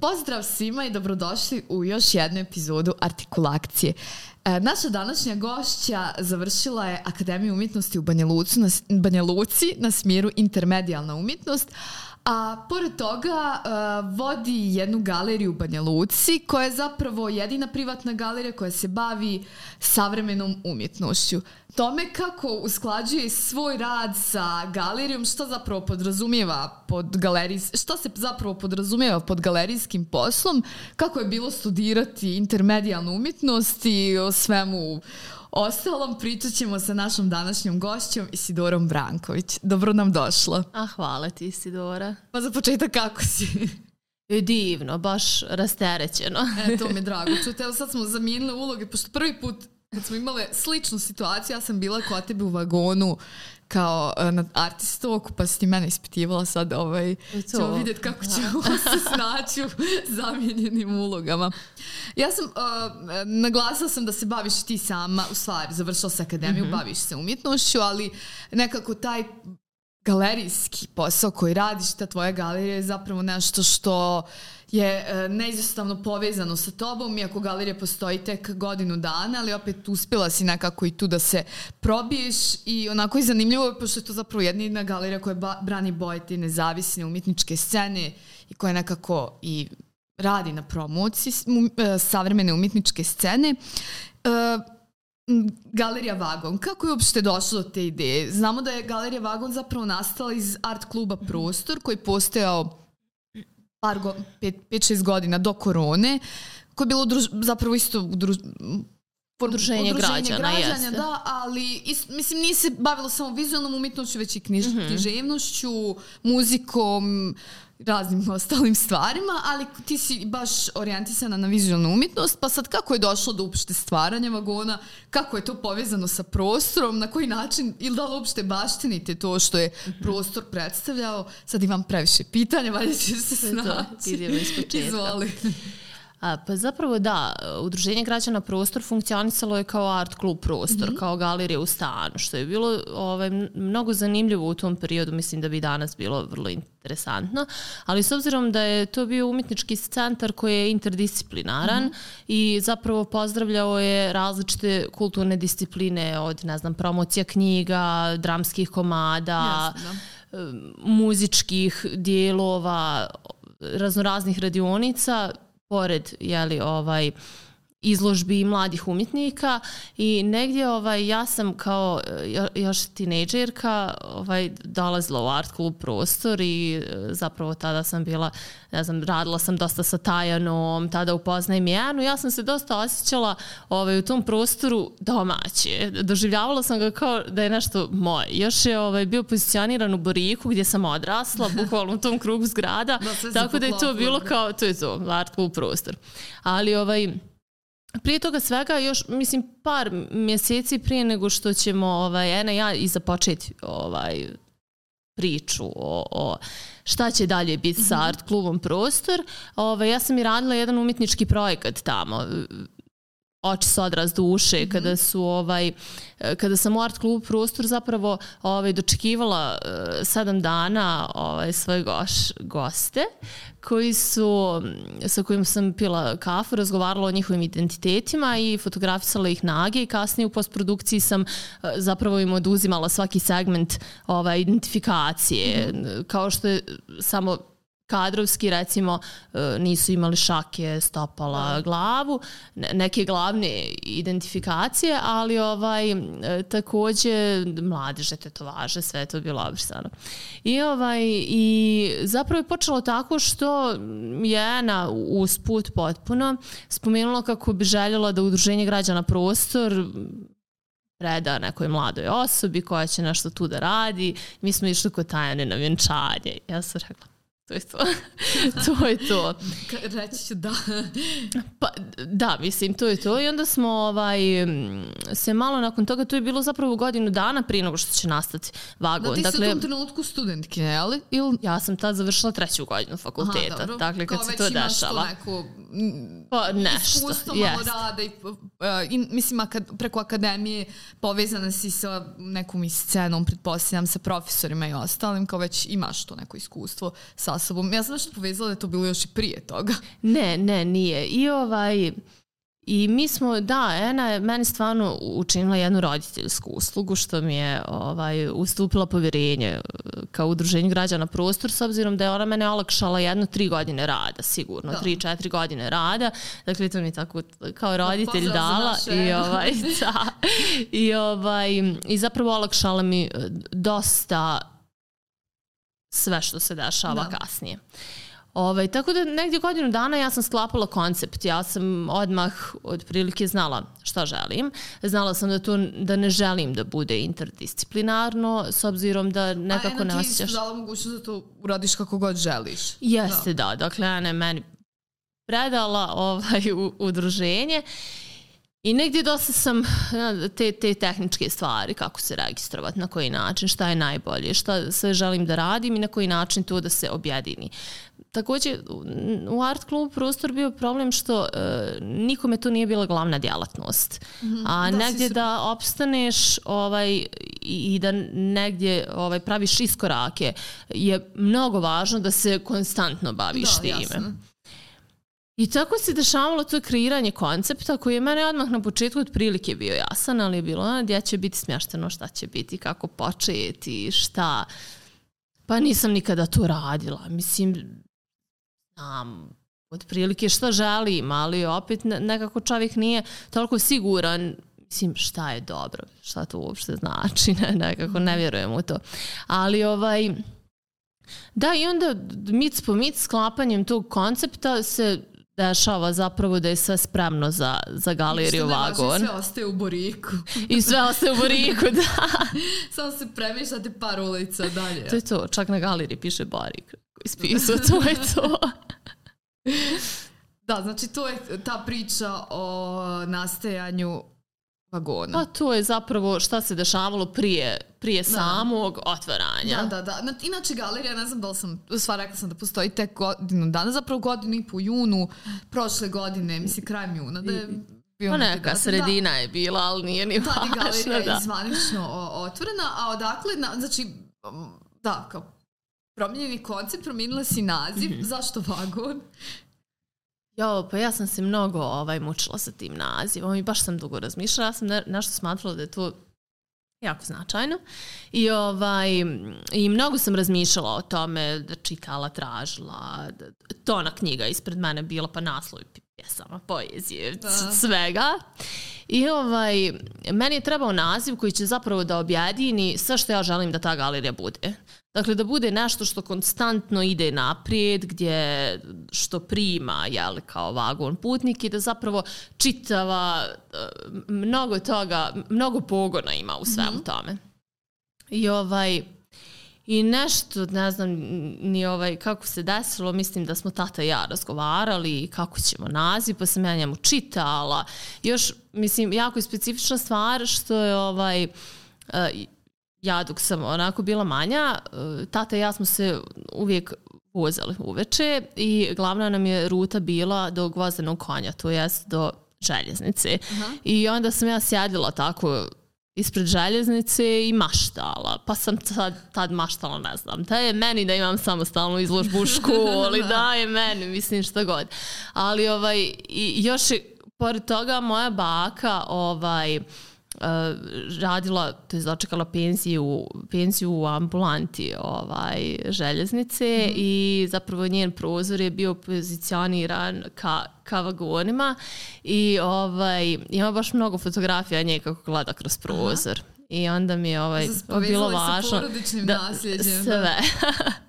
pozdrav svima i dobrodošli u još jednu epizodu Artikulakcije. E, naša današnja gošća završila je Akademiju umjetnosti u Banja, Lucu, na, Banja Luci na smjeru intermedijalna umjetnost, A pored toga uh, vodi jednu galeriju u Banja Luci koja je zapravo jedina privatna galerija koja se bavi savremenom umjetnošću. Tome kako usklađuje svoj rad sa galerijom, što zapravo podrazumijeva pod galerijs, što se zapravo podrazumijeva pod galerijskim poslom, kako je bilo studirati intermedijalnu umjetnost i o svemu Ostalom pričat ćemo sa našom današnjom gošćom Isidorom Branković. Dobro nam došla. A hvala ti Isidora. Pa za početak kako si? Je divno, baš rasterećeno. e, to mi je drago. Čujte, evo sad smo zamijenili uloge, pošto prvi put kad smo imale sličnu situaciju, ja sam bila kod tebe u vagonu kao uh, na artistoku, pa si ti mene ispitivala sad, ovaj, to. ćemo vidjeti kako ćemo se snaći u zamijenjenim ulogama. Ja sam, uh, naglasila sam da se baviš ti sama, u stvari, završila se akademiju, mm -hmm. baviš se umjetnošću, ali nekako taj galerijski posao koji radiš, ta tvoja galerija je zapravo nešto što je e, neizostavno povezano sa tobom, iako galerija postoji tek godinu dana, ali opet uspjela si nekako i tu da se probiješ i onako je zanimljivo, pošto je to zapravo jedna galerija koja brani boje te nezavisne umjetničke scene i koja nekako i radi na promociji e, savremene umjetničke scene. Uh, Galerija Vagon. Kako je uopšte došlo do te ideje? Znamo da je Galerija Vagon zapravo nastala iz art kluba Prostor koji postojao par go, 5-6 godina do korone, koje je bilo druž, zapravo isto udruž, udruženje, građana, građana jeste. da, ali is, mislim nije se bavilo samo vizualnom umjetnošću, već i knjiž, mm -hmm. književnošću, muzikom, raznim ostalim stvarima, ali ti si baš orijentisana na vizualnu umjetnost, pa sad kako je došlo do uopšte stvaranja vagona, kako je to povezano sa prostorom, na koji način, ili da li uopšte baštinite to što je prostor predstavljao, sad imam previše pitanja, valjda ćeš se snaći. Idemo iz početka. Izvoli. Pa zapravo da, Udruženje građana Prostor funkcionisalo je kao art klub Prostor, mm -hmm. kao galerija u stanu, što je bilo ovaj, mnogo zanimljivo u tom periodu, mislim da bi danas bilo vrlo interesantno, ali s obzirom da je to bio umjetnički centar koji je interdisciplinaran mm -hmm. i zapravo pozdravljao je različite kulturne discipline od, ne znam, promocija knjiga, dramskih komada, Jasno. Da. muzičkih dijelova, raznoraznih radionica, pored jeli, ovaj, izložbi mladih umjetnika i negdje ovaj ja sam kao jo, još tinejdžerka ovaj dolazila u art klub prostor i e, zapravo tada sam bila ne znam radila sam dosta sa Tajanom tada upoznajem Janu. Ja sam se dosta osjećala ovaj u tom prostoru domaće. Doživljavala sam ga kao da je nešto moje. Još je ovaj bio pozicioniran u Boriku gdje sam odrasla bukvalno u tom krugu zgrada da, tako da je to bilo kao to je to art klub prostor. Ali ovaj prije toga svega još mislim par mjeseci prije nego što ćemo ovaj Ena ja i započeti ovaj priču o, o šta će dalje biti sa mhm. art klubom prostor. Ovaj ja sam i radila jedan umjetnički projekat tamo oči su odraz duše mm -hmm. kada su ovaj kada sam u art klubu prostor zapravo ovaj dočekivala uh, sedam dana ovaj svoje goš, goste koji su sa kojim sam pila kafu, razgovarala o njihovim identitetima i fotografisala ih nage i kasnije u postprodukciji sam uh, zapravo im oduzimala svaki segment ovaj identifikacije mm -hmm. kao što je samo kadrovski recimo e, nisu imali šake, stopala, da. glavu, neke glavne identifikacije, ali ovaj e, takođe mladeže, tetovaže, sve to bilo obrisano. I ovaj i zapravo je počelo tako što je na usput potpuno spomenula kako bi željela da udruženje građana prostor preda nekoj mladoj osobi koja će nešto tu da radi. Mi smo išli kod Tajane na vjenčanje. Ja sam rekla, To je to. to je to. Reći ću da. Pa, da, mislim, to je to. I onda smo ovaj, se malo nakon toga, to je bilo zapravo godinu dana prije nego što će nastati vagon. Da, ti si dakle, u tom trenutku studentkinja, je li? Ili ja sam tad završila treću godinu fakulteta. Aha, dobro. dakle, kad Kao se već to imaš dešava. Tu neku, mm, Pa nešto, iskustvo malo rada i, uh, i mislim akad, preko akademije povezana si sa nekom i scenom, pretpostavljam sa profesorima i ostalim, kao već imaš to neko iskustvo sa sobom. Ja sam nešto povezala da je to bilo još i prije toga. Ne, ne, nije. I ovaj... I mi smo, da, Ena je meni stvarno učinila jednu roditeljsku uslugu što mi je ovaj, ustupila povjerenje e, kao udruženju građana prostor s obzirom da je ona mene olakšala jedno tri godine rada, sigurno, Da. tri, četiri godine rada. Dakle, to mi je tako kao roditelj pozdrav za dala i ovaj, da, i ovaj, i zapravo olakšala mi e, dosta sve što se dešava Da. kasnije. Ovaj, tako da negdje godinu dana ja sam sklapala koncept. Ja sam odmah otprilike znala šta želim. Znala sam da to da ne želim da bude interdisciplinarno s obzirom da nekako ne A ti osjećaš... si dala mogućnost da to uradiš kako god želiš. Jeste, da. Dakle, ona je meni predala ovaj, u, udruženje i negdje dosta sam te, te tehničke stvari, kako se registrovati, na koji način, šta je najbolje, šta sve želim da radim i na koji način to da se objedini. Također, u- art klubu prostor bio problem što e, nikome to nije bila glavna djelatnost. A Da, negdje su- da opstaneš ovaj, i da negdje ovaj, praviš iskorake je mnogo važno da se konstantno baviš Da, time. jasno. I tako se dešavalo to kreiranje koncepta koji je mene odmah na početku otprilike bio jasan, ali je bilo gdje će biti smješteno, šta će biti, kako početi, šta. Pa nisam nikada to radila. Mislim, znam, otprilike šta želim, ali opet ne- nekako čovjek nije toliko siguran mislim šta je dobro, šta to uopšte znači, ne, nekako ne vjerujem u to. Ali ovaj, da i onda mic po mic sklapanjem tog koncepta se dešava zapravo da je sve spremno za, za galeriju Vagon. Sve ostaje u Boriku. I sve ostaje u Boriku, da. Samo se premještate par ulica dalje. To je to, čak na galeriji piše Borik koji spisao, to je to. Da, znači to je ta priča o nastajanju vagona. Pa to je zapravo šta se dešavalo prije, prije samog otvaranja. Da, da, da. Na- Inače, galerija, ne znam da li sam, sva rekla sam da postoji tek godinu dana, zapravo godinu i po junu prošle godine, mislim krajem juna, da je bio Pa neka datum. sredina je bila, ali nije ni Da, je važno. galerija Da. izvanično o- otvorena, a odakle, na, znači, da, kao promijenjeni koncept, promijenila si naziv, Mhm. zašto vagon? Jo, pa ja sam se mnogo ovaj, mučila sa tim nazivom i baš sam dugo razmišljala. Ja sam ne, nešto smatrala da je to jako značajno. I, ovaj, I mnogo sam razmišljala o tome, da čitala, tražila, da, tona knjiga ispred mene bila, pa naslovi pjesama, poezije, Da. svega. I ovaj, meni je trebao naziv koji će zapravo da objedini sve što ja želim da ta galerija bude. Dakle, da bude nešto što konstantno ide naprijed, gdje što prima jel, kao vagon putnik i da zapravo čitava eh, mnogo toga, mnogo pogona ima u svemu tome. I ovaj, I nešto, ne znam, ni ovaj, kako se desilo, mislim da smo tata i ja razgovarali kako ćemo naziv, pa sam ja njemu čitala. Još, mislim, jako je specifična stvar što je ovaj, eh, ja dok sam onako bila manja, eh, tata i ja smo se uvijek vozali uveče i glavna nam je ruta bila do gvozdenog konja, to jest do željeznice. I onda sam ja sjedila tako ispred željeznice i maštala. Pa sam tad, tad maštala, ne znam, da je meni da imam samostalnu izložbu u školi, da je meni, mislim šta god. Ali ovaj, i još je, pored toga, moja baka ovaj, radila, to je začekala penziju, penziju u ambulanti ovaj, željeznice Mhm. i zapravo njen prozor je bio pozicioniran ka, ka vagonima i ovaj, ima baš mnogo fotografija nje kako gleda kroz prozor. I onda mi je ovaj, bilo povezali sa važno porodičnim nasljeđem, da. sve.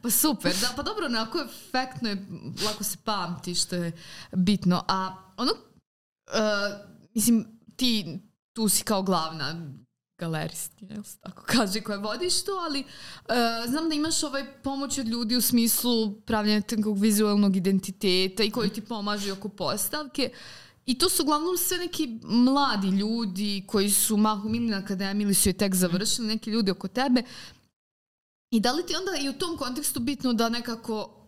Pa super, da, pa dobro, onako efektno je, lako se pamti što je bitno. A ono, uh, mislim, ti tu si kao glavna galerist, jel se tako kaže, koja vodiš to, ali uh, znam da imaš ovaj pomoć od ljudi u smislu pravljanja takvog vizualnog identiteta i koji ti pomažu oko postavke. I to su uglavnom sve neki mladi ljudi koji su mahom ili na akademiji ili su je tek završili, neki ljudi oko tebe. I da li ti onda i u tom kontekstu bitno da nekako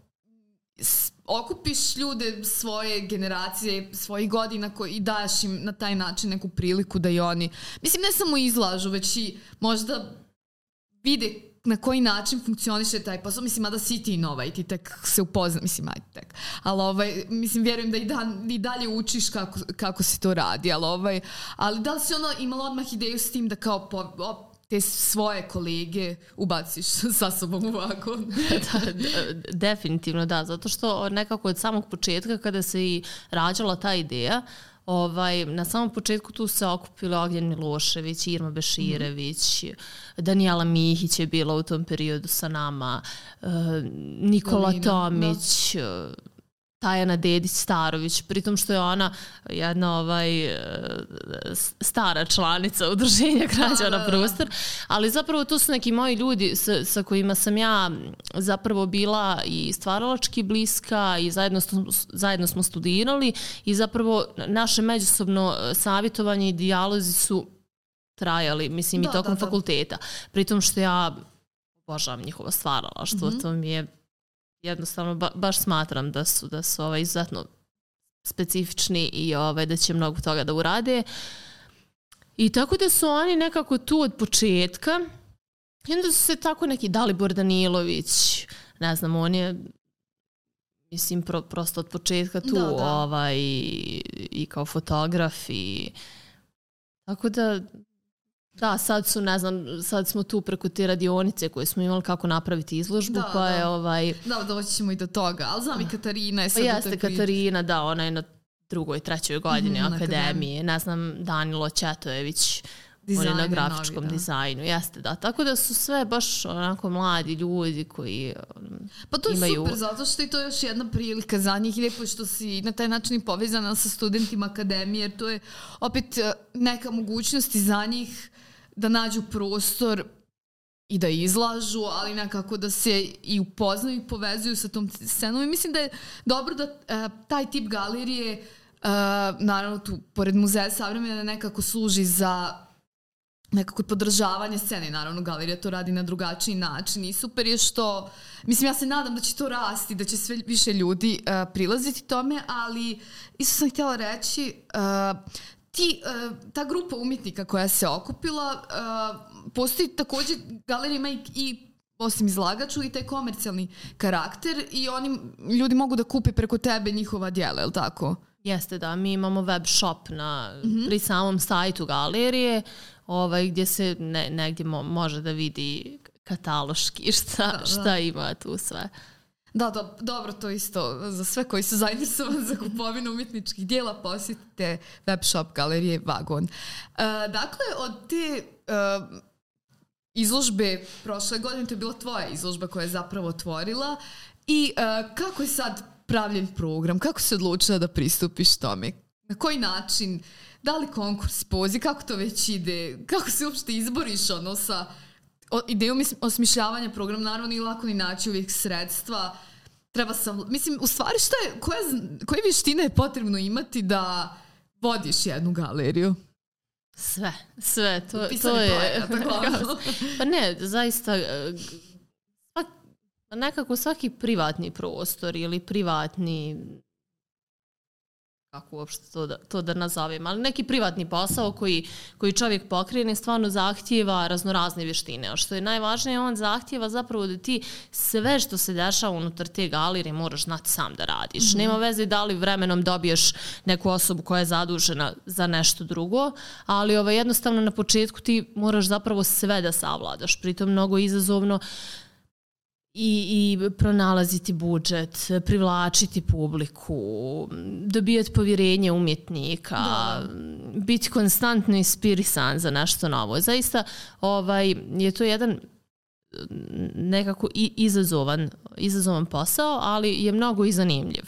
okupiš ljude svoje generacije, svojih godina koji, daš im na taj način neku priliku da i oni, mislim ne samo izlažu, već i možda vide na koji način funkcioniše taj posao, mislim, mada si ti nova i ti tek se upozna, mislim, ajde tek, ali ovaj, mislim, vjerujem da i, dan, i dalje učiš kako, kako se to radi, ali ovaj, ali da li si ono imala odmah ideju s tim da kao po, op, te svoje kolege ubaciš sa sobom u vagon. da, definitivno da, zato što nekako od samog početka kada se i rađala ta ideja, Ovaj, na samom početku tu se okupilo Ognjen Milošević, Irma Beširević, mm. Danijela Mihić je bila u tom periodu sa nama, uh, Nikola Galina, Tomić, da. Tajana Dedić Starović, pritom što je ona jedna ovaj stara članica udruženja građana da, da, da. prostor, ali zapravo to su neki moji ljudi sa, sa kojima sam ja zapravo bila i stvaralački bliska i zajedno, zajedno smo studirali i zapravo naše međusobno savjetovanje i dijalozi su trajali, mislim da, i tokom da, da. fakulteta. Pritom što ja obožavam njihovo stvaralaštvo, mm -hmm. to mi je jednostavno ba, baš smatram da su, da su ovaj, izuzetno specifični i ovaj, da će mnogo toga da urade. I tako da su oni nekako tu od početka i onda su se tako neki Dalibor Danilović, ne znam, on je mislim pro, prosto od početka tu da, da. ovaj i, i kao fotograf i tako da Da, sad su, ne znam, sad smo tu preko te radionice koje smo imali kako napraviti izložbu, da, pa da. je ovaj... Da, doći ćemo i do toga, ali znam i Katarina je sad pa jeste Katarina, da, ona je na drugoj, trećoj godini mm, akademije, ne znam, Danilo Četojević, Dizajn on je na grafičkom novi, da. dizajnu, jeste da. Tako da su sve baš onako mladi ljudi koji um, Pa to je imaju... super, zato što je to još jedna prilika za njih lijepo što si na taj način povezana sa studentima akademije, jer to je opet uh, neka mogućnost i za njih da nađu prostor i da izlažu, ali nekako da se i upoznaju i povezuju sa tom scenom. I mislim da je dobro da uh, taj tip galerije uh, naravno tu pored muzeja savremena nekako služi za nekako podržavanje scene, naravno galerija to radi na drugačiji način i super je što, mislim ja se nadam da će to rasti, da će sve više ljudi uh, prilaziti tome, ali isto sam htjela reći, uh, ti, uh, ta grupa umjetnika koja se okupila, uh, postoji takođe, galerija ima i, i osim izlagaču i taj komercijalni karakter i oni ljudi mogu da kupe preko tebe njihova djela, je li tako? Jeste, da. Mi imamo web shop na, mm -hmm. pri samom sajtu galerije ovaj, gdje se ne, negdje mo, može da vidi kataloški šta, da, da. šta ima tu sve. Da, da, dobro, to isto za sve koji su zainteresovani za kupovinu umjetničkih dijela posjetite web shop galerije Vagon. Uh, dakle, od te uh, izložbe prošle godine, to je bila tvoja izložba koja je zapravo otvorila i uh, kako je sad pravljen program, kako se odlučila da pristupiš tome? Na koji način? Da li konkurs, poziv, kako to već ide? Kako se uopšte izboriš ono sa o, idejom osmišljavanja programa? Naravno nije lako ni naći uvijek sredstva. Treba sam, mislim, u stvari šta je, koje, koje vještine je potrebno imati da vodiš jednu galeriju? Sve, sve, to, to je... Projekata, pa ne, zaista, e, nekako svaki privatni prostor ili privatni kako uopšte to da, to da nazovem, ali neki privatni posao koji, koji čovjek pokrene stvarno zahtjeva raznorazne vještine. A što je najvažnije, on zahtjeva zapravo da ti sve što se dešava unutar te galerije moraš znati sam da radiš. Mm -hmm. Nema veze da li vremenom dobiješ neku osobu koja je zadužena za nešto drugo, ali ovaj, jednostavno na početku ti moraš zapravo sve da savladaš. Pritom mnogo izazovno i, i pronalaziti budžet, privlačiti publiku, dobijati povjerenje umjetnika, da. biti konstantno inspirisan za nešto novo. Zaista ovaj, je to jedan nekako i izazovan, izazovan posao, ali je mnogo i zanimljiv.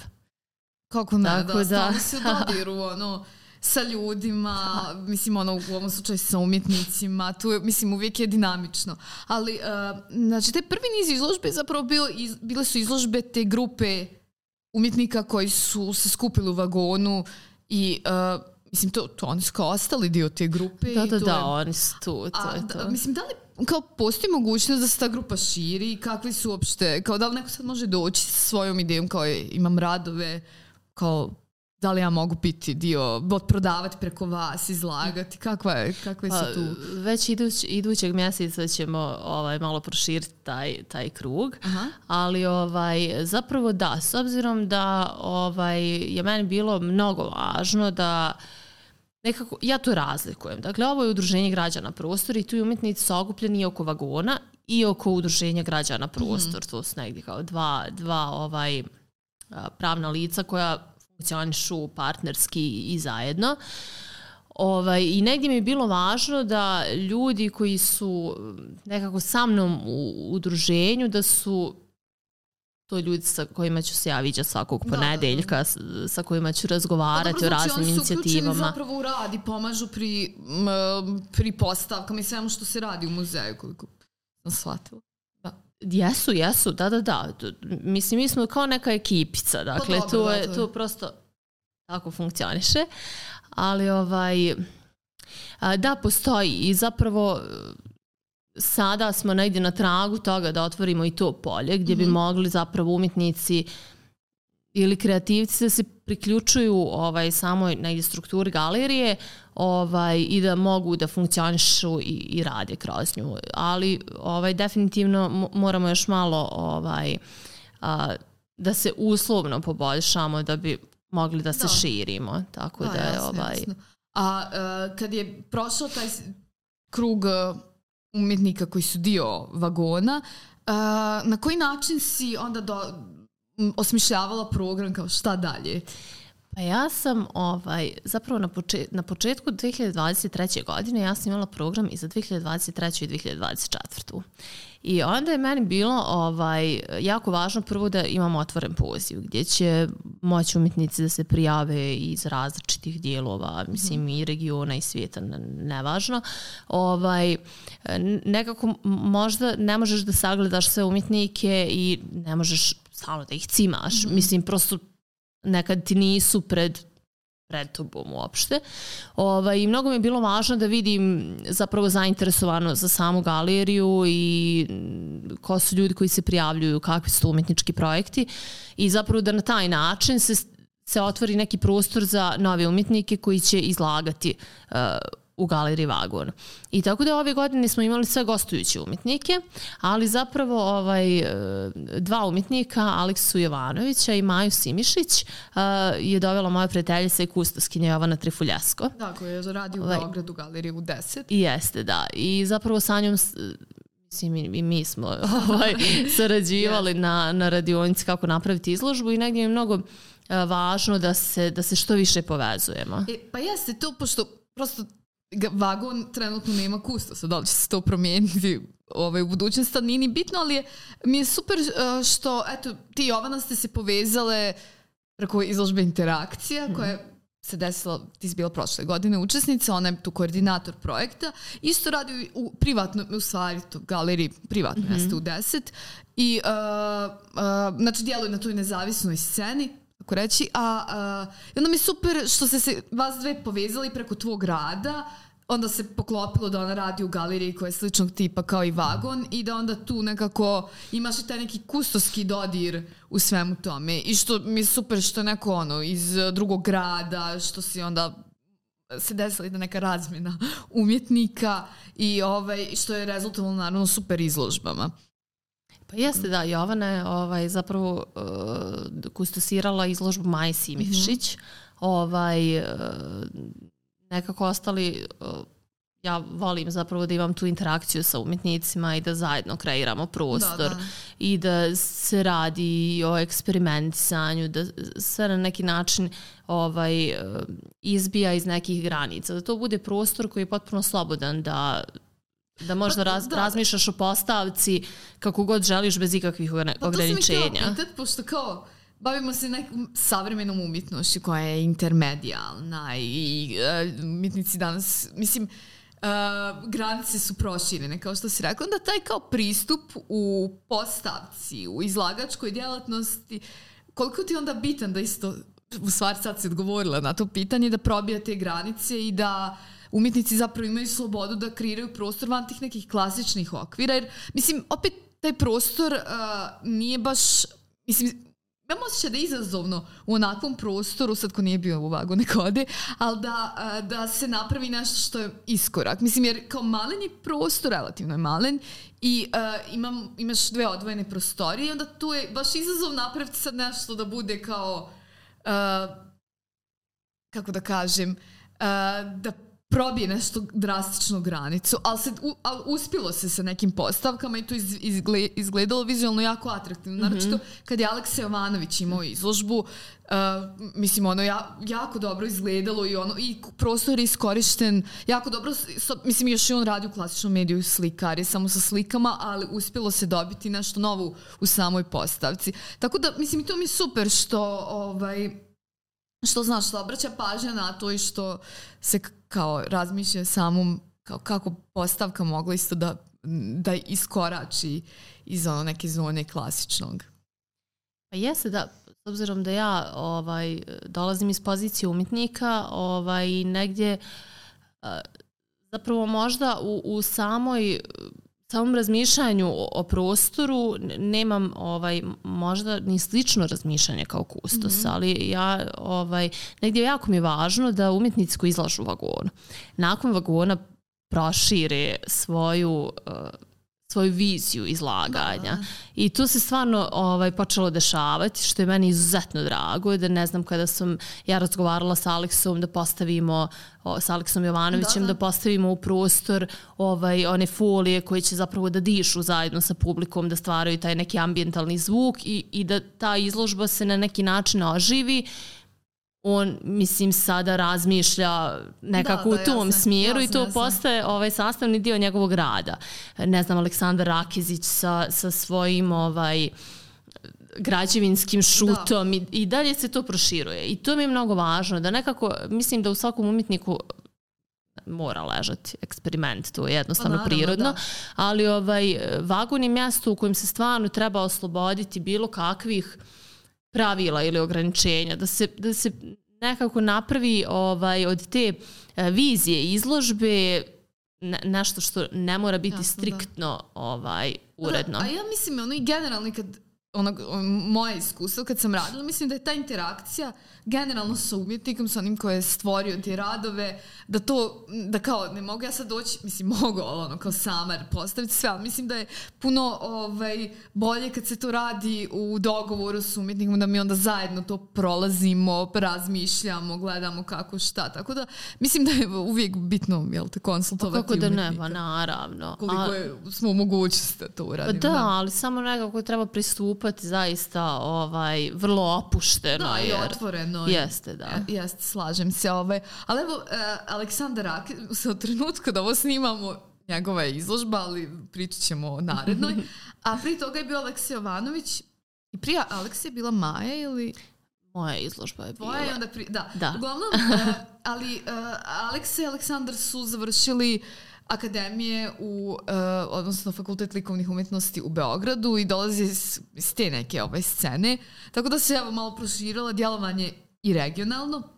Kako ne, Tako da, da, da. se u dodiru, ono, sa ljudima, mislim ono u ovom slučaju sa umjetnicima, tu je, mislim uvijek je dinamično. Ali, uh, znači, te prvi niz izložbe zapravo bio, iz, bile su izložbe te grupe umjetnika koji su se skupili u vagonu I uh, mislim, to, to oni su kao ostali dio te grupe. Da, i da, to da, je, oni su tu, to a, je to. Da, mislim, da li kao postoji mogućnost da se ta grupa širi i kakvi su uopšte, kao da li neko sad može doći sa svojom idejom kao imam radove, kao da li ja mogu biti dio, prodavati preko vas, izlagati, kakva je, kakve su Pa, tu? već iduć, idućeg mjeseca ćemo ovaj, malo proširiti taj, taj krug, Aha. ali ovaj, zapravo da, s obzirom da ovaj, je meni bilo mnogo važno da nekako, ja to razlikujem. Dakle, ovo je udruženje građana prostor i tu je umjetnici su okupljeni oko vagona i oko udruženja građana prostor. To su negdje kao dva, dva ovaj, pravna lica koja funkcionišu partnerski i zajedno. Ovaj, I negdje mi je bilo važno da ljudi koji su nekako sa mnom u udruženju, da su to ljudi sa kojima ću se ja viđati svakog Da, da, da. ponedeljka, s- sa kojima ću Pa razgovarati dobro, o znači, raznim oni su inicijativama. zapravo u rad i pomažu pri, pri postavkama i svemu što se radi u muzeju, koliko sam shvatila. Jesu, jesu, da, da, da. Mislim, mi smo kao neka ekipica, dakle, dobro, to, da, je, to prosto tako funkcioniše. Ali, ovaj, da, postoji i zapravo e, sada smo negdje na tragu toga da otvorimo i to polje gdje bi mogli zapravo umjetnici ili kreativci da se priključuju ovaj samoj negdje strukturi galerije ovaj i da mogu da funkcionišu i, i rade kroz nju. Ali ovaj definitivno mo- moramo još malo ovaj a, da se uslovno poboljšamo da bi mogli da se Da. širimo. Tako da, je jasno, ovaj jasno. A e, kad je prošao taj krug e, umjetnika koji su dio vagona, e, na koji način si onda do, osmišljavala program kao šta dalje? Pa ja sam ovaj, zapravo na, poče, na početku 2023. godine ja sam imala program i za 2023. i 2024. I onda je meni bilo ovaj, jako važno prvo da imamo otvoren poziv gdje će moći umjetnici da se prijave iz različitih dijelova, mislim i regiona i svijeta, ne- nevažno. Ovaj, nekako možda ne možeš da sagledaš sve umjetnike i ne možeš stalno da ih cimaš. Mislim, prosto nekad ti nisu pred pred tobom uopšte. Ovaj, I mnogo mi je bilo važno da vidim zapravo zainteresovano za samu galeriju i mm, ko su ljudi koji se prijavljuju, kakvi su to umjetnički projekti i zapravo da na taj način se, se otvori neki prostor za nove umjetnike koji će izlagati uh, u galeriji Vagon. I tako da ove godine smo imali sve gostujuće umjetnike, ali zapravo ovaj, e, dva umjetnika, Aleksu Jovanovića i Maju Simišić, e, je dovela moja prijateljica i kustoskinja Jovana Trifuljesko. Da, koji je radi u Ovaj. Beogradu galeriji u 10. I jeste, da. I zapravo sa njom mislim i, i mi smo ovaj, sarađivali na, na radionici kako napraviti izložbu i negdje mi je mnogo e, važno da se, da se što više povezujemo. E, pa jeste to, pošto prosto vagon trenutno nema kustosa, da li će se to promijeniti ovaj, u budućnosti, nije ni bitno, ali je, mi je super uh, što, eto, ti i Jovana ste se povezale preko izložbe interakcija, koja je se desila, ti si bila prošle godine učesnica, ona je tu koordinator projekta, isto radi u privatno, u stvari to galeriji privatno jeste u 10 i uh, uh, znači djeluje na toj nezavisnoj sceni tako reći, a, a i onda mi je super što ste se vas dve povezali preko tvog rada, onda se poklopilo da ona radi u galeriji koja je sličnog tipa kao i Vagon i da onda tu nekako imaš i taj neki kustoski dodir u svemu tome i što mi je super što je neko ono iz eh, drugog grada, što si onda se desila jedna neka razmjena umjetnika i ovaj, što je rezultovalo naravno super izložbama. Pa jeste, da, Jovana je ovaj, zapravo uh, kustosirala izložbu Maje Simivšić. Ovaj, uh, nekako ostali, ja volim zapravo da imam tu interakciju sa umjetnicima i da zajedno kreiramo prostor Da, da. i da se radi o eksperimentisanju, da sve na neki način ovaj, izbija iz nekih granica, da to bude prostor koji je potpuno slobodan, da da možda Pa, raz, da. razmišljaš o postavci kako god želiš bez ikakvih ograni- Pa to sam i htjela ograničenja. pitat, pošto kao bavimo se nekom savremenom umjetnošću koja je intermedijalna i uh, umjetnici danas, mislim, uh, granice su proširene, kao što si rekla, onda taj kao pristup u postavci, u izlagačkoj djelatnosti, koliko ti onda bitan da isto u stvari sad si odgovorila na to pitanje, da probija te granice i da umjetnici zapravo imaju slobodu da kreiraju prostor van tih nekih klasičnih okvira, jer mislim, opet taj prostor uh, nije baš, mislim, imam osjećaj da je izazovno u onakvom prostoru, sad ko nije bio u vagu neko ode, ali da, da se napravi nešto što je iskorak. Mislim, jer kao malen je prostor, relativno je malen, i uh, imam, imaš dve odvojene prostorije onda tu je baš izazov napraviti sad nešto da bude kao, uh, kako da kažem, uh, da probije nešto drastičnu granicu, ali, se, u, ali uspilo se sa nekim postavkama i to iz, izgle, izgledalo vizualno jako atraktivno. Mm -hmm. Naravno, kad je Aleksa Jovanović imao izložbu, uh, mislim, ono ja, jako dobro izgledalo i ono i prostor je iskorišten jako dobro, so, mislim, još i on radi u klasičnom mediju slikar, je samo sa slikama, ali uspelo se dobiti nešto novo u samoj postavci. Tako da, mislim, to mi je super što ovaj, što znaš, što obraća pažnja na to i što se kao razmišlja samom kao kako postavka mogla isto da, da iskorači iz ono neke zone klasičnog. Pa jeste da, s obzirom da ja ovaj, dolazim iz pozicije umjetnika, ovaj, negdje zapravo možda u, u samoj samom razmišljanju o, prostoru nemam ovaj možda ni slično razmišljanje kao kustos, mm -hmm. ali ja ovaj negdje jako mi je važno da umjetnici koji izlažu vagon nakon vagona prošire svoju uh, svoju viziju izlaganja. Da, da. I to se stvarno ovaj, počelo dešavati, što je meni izuzetno drago, da ne znam kada sam ja razgovarala sa Aleksom da postavimo, o, sa Aleksom Jovanovićem, da, da. da postavimo u prostor ovaj, one folije koje će zapravo da dišu zajedno sa publikom, da stvaraju taj neki ambientalni zvuk i, i da ta izložba se na neki način oživi on, mislim, sada razmišlja nekako da, da, u tom jasne, smjeru jasne, i to jasne. postaje ovaj sastavni dio njegovog rada. Ne znam, Aleksandar Rakizić sa, sa svojim ovaj, građevinskim šutom da. i, i dalje se to proširuje. I to mi je mnogo važno, da nekako, mislim da u svakom umjetniku mora ležati eksperiment, to je jednostavno pa, naravno, prirodno, da. ali ovaj, vagon je mjesto u kojem se stvarno treba osloboditi bilo kakvih uh, pravila ili ograničenja, da se, da se nekako napravi ovaj, od te e, vizije izložbe nešto što ne mora biti Jasno, da. striktno da. ovaj, uredno. Da, a ja mislim, ono i generalno kad onog, moje iskustvo kad sam radila, mislim da je ta interakcija generalno sa umjetnikom, sa onim koji je stvorio te radove, da to, da kao, ne mogu ja sad doći, mislim, mogu, ono, kao samar postaviti sve, ali mislim da je puno ovaj, bolje kad se to radi u dogovoru s umjetnikom, da mi onda zajedno to prolazimo, razmišljamo, gledamo kako šta, tako da mislim da je uvijek bitno, jel te, konsultovati Kako da ne, pa naravno. Koliko A, je, smo u mogućnosti da to uradimo. Pa da, da, ali samo nekako treba pristupati zaista ovaj, vrlo opušteno. Da, jer, i otvoreno no, Jeste, da. E, jeste, slažem se. Ovaj. Ali evo, uh, Aleksandar Rak, sa trenutku da ovo snimamo, njegova je izložba, ali pričat ćemo o narednoj. A prije toga je bio Aleksej Jovanović i prije Aleksej je bila Maja ili... Moja izložba je bila. Tvoja i onda pri... Da. da. Uglavnom, uh, ali uh, Aleksej i Aleksandar su završili akademije u, uh, odnosno fakultet likovnih umjetnosti u Beogradu i dolazi iz, iz te neke ove scene. Tako da se evo malo proširila djelovanje i regionalno,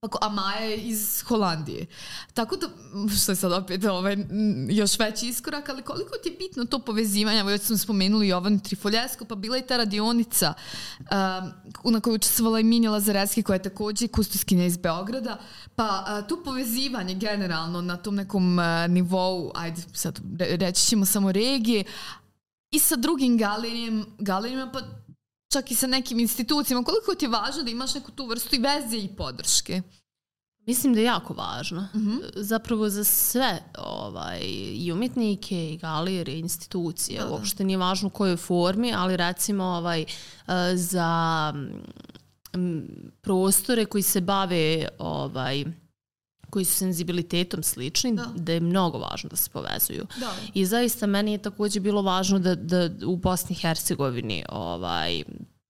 a Maja je iz Holandije. Tako da, što je sad opet ovaj, još veći iskorak, ali koliko ti je bitno to povezivanje, evo još smo spomenuli Jovan Trifoljesko, pa bila je ta radionica um, na kojoj učestvovala i Minja Lazareski, koja je takođe kustoskinja iz Beograda, pa uh, tu povezivanje generalno na tom nekom uh, nivou, ajde sad reći ćemo samo regije, i sa drugim galerijama, galerijama pa čak i sa nekim institucijama, koliko ti je važno da imaš neku tu vrstu i veze i podrške? Mislim da je jako važno. Mm -hmm. Zapravo za sve ovaj, i umjetnike, i galerije, institucije. Da, da. Uopšte nije važno u kojoj formi, ali recimo ovaj, eh, za prostore koji se bave ovaj, koji su senzibilitetom slični, da. da je mnogo važno da se povezuju. Da. I zaista meni je takođe bilo važno da, da u Bosni i Hercegovini ovaj,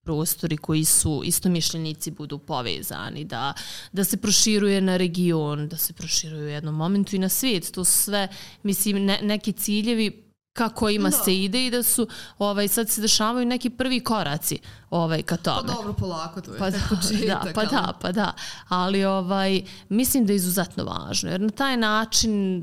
prostori koji su istomišljenici budu povezani, da, da se proširuje na region, da se proširuje u jednom momentu i na svijet. To su sve, mislim, ne, neki ciljevi kako ima Da. se ide i da su ovaj sad se dešavaju neki prvi koraci ovaj ka Pa tome. dobro, polako, to je Pa da, početak. da, pa ali- da, pa da. Ali ovaj, mislim da je izuzetno važno, jer na taj način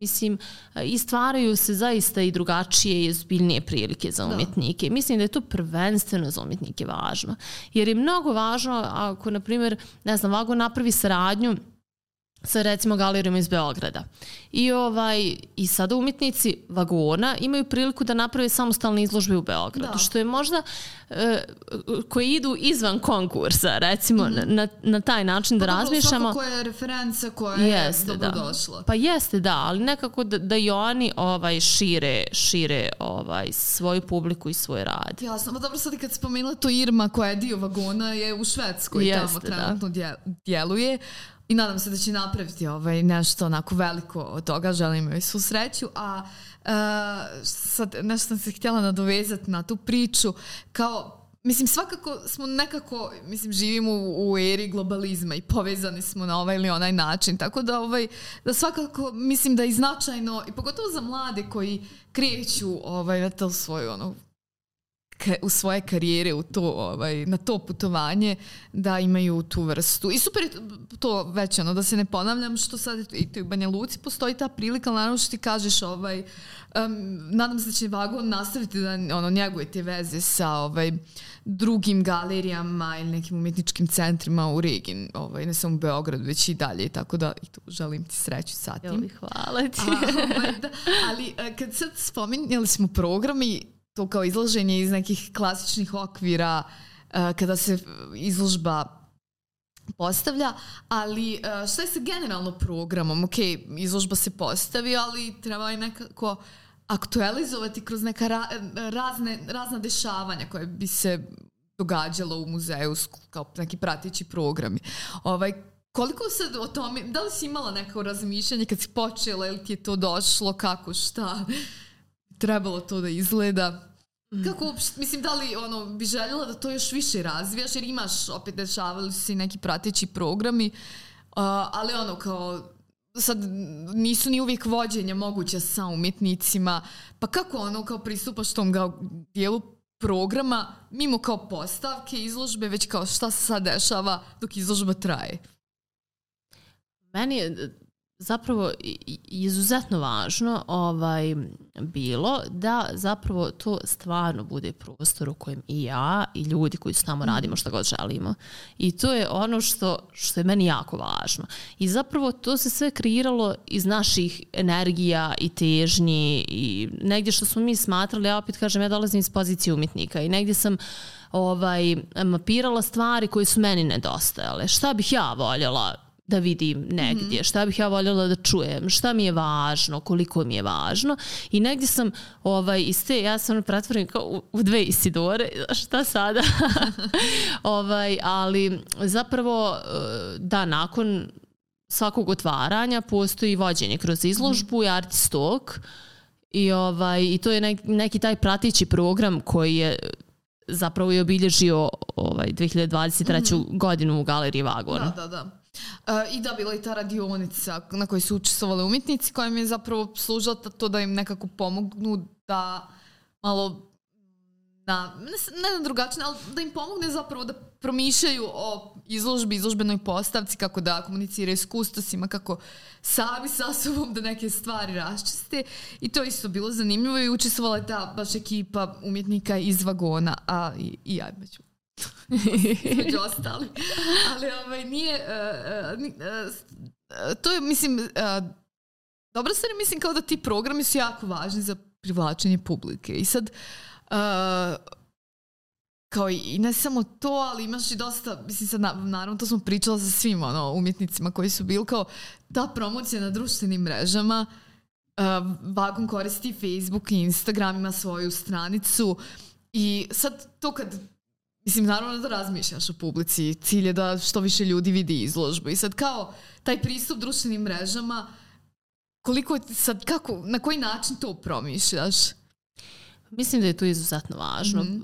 mislim, i stvaraju se zaista i drugačije i ozbiljnije prilike za Da. umjetnike. Mislim da je to prvenstveno za umjetnike važno. Jer je mnogo važno ako, na primjer, ne znam, Vago napravi saradnju sa recimo galerijom iz Beograda. I ovaj i sada umjetnici vagona imaju priliku da naprave samostalne izložbe u Beogradu, Da. što je možda e, koji idu izvan konkursa, recimo na, na, na taj način da Pa dobro, razmišljamo. Svakako je referenca koja Jeste, je da. dobrodošla. Pa jeste, da, ali nekako da, da i oni ovaj šire, šire ovaj svoju publiku i svoj rad. Jasno, pa dobro sad kad spomenula to Irma koja je dio vagona je u Švedskoj Jeste, tamo da. trenutno dje- djeluje i nadam se da će napraviti ovaj nešto onako veliko toga, želim joj svu sreću, a e, sad nešto sam se htjela nadovezati na tu priču, kao Mislim, svakako smo nekako, mislim, živimo u, u eri globalizma i povezani smo na ovaj ili onaj način, tako da, ovaj, da svakako mislim da je značajno, i pogotovo za mlade koji kreću ovaj, na to svoju ono, u svoje karijere u to, ovaj, na to putovanje da imaju tu vrstu. I super je to već ono, da se ne ponavljam što sad i tu u Banja Luci postoji ta prilika, naravno što ti kažeš ovaj, um, nadam se da će Vagon nastaviti da ono, njeguje te veze sa ovaj, drugim galerijama ili nekim umjetničkim centrima u regiji, ovaj, ne samo u Beogradu, već i dalje, tako da i tu želim ti sreću sa tim. Jel, hvala ti. A, ovaj, da, ali e, kad sad spominjali smo programi, to kao izlaženje iz nekih klasičnih okvira, e, kada se izložba postavlja, ali e, šta je sa generalno programom? Ok, izložba se postavi, ali treba i nekako aktualizovati kroz neka ra, razne, razna dešavanja koje bi se događalo u muzeju kao neki pratići programi. Ovaj, koliko sad o tome, da li si imala neko razmišljanje kad si počela ili ti je to došlo, kako, šta, trebalo to da izgleda? Kako uopšte, mislim, da li ono, bi željela da to još više razvijaš, jer imaš, opet dešavali su se neki prateći programi, a, ali ono, kao, sad nisu ni uvijek vođenja moguća sa umjetnicima, pa kako ono, kao pristupaš tom kao dijelu programa, mimo kao postavke, izložbe, već kao šta se sad dešava dok izložba traje. Meni je zapravo izuzetno važno ovaj bilo da zapravo to stvarno bude prostor u kojem i ja i ljudi koji su tamo radimo šta god želimo. I to je ono što, što je meni jako važno. I zapravo to se sve kreiralo iz naših energija i težnji i negdje što smo mi smatrali, ja opet kažem, ja dolazim iz pozicije umjetnika i negdje sam ovaj, mapirala stvari koje su meni nedostajale. Šta bih ja voljela da vidim negdje, šta bih ja voljela da čujem, šta mi je važno, koliko mi je važno i negdje sam ovaj, iz te, ja sam pretvorim kao u, u dve Isidore, šta sada? ovaj, ali zapravo eh, da, nakon svakog otvaranja postoji vođenje kroz izložbu i artist talk i, ovaj, i to je nek, neki taj pratići program koji je zapravo i obilježio ovaj 2023. godinu u galeriji Vagon. Da, da, da. I da, bila je ta radionica na kojoj su učestvovali umjetnici koja im je zapravo služila ta- to da im nekako pomognu da malo na, ne, na drugačiji, ali da im pomogne zapravo da promišljaju o izložbi, izložbenoj postavci, kako da komuniciraju s kustosima, kako sami sa sobom da neke stvari raščiste. I to isto bilo zanimljivo i učestvovala je ta baš ekipa umjetnika iz vagona, a i, i ja ću među ostali. Ali ovaj, nije... Uh, uh, to je, mislim, uh, dobra stvar mislim, kao da ti programi su jako važni za privlačenje publike. I sad, uh, kao i, ne samo to, ali imaš i dosta, mislim sad, na, naravno to smo pričala sa svim ono, umjetnicima koji su bili kao ta promocija na društvenim mrežama, uh, Vagon koristi Facebook i Instagram, ima svoju stranicu i sad to kad Mislim, naravno da razmišljaš o publici. Cilj je da što više ljudi vidi izložbu. I sad kao taj pristup društvenim mrežama, koliko sad, kako, na koji način to promišljaš? Mislim da je to izuzetno važno. Mhm.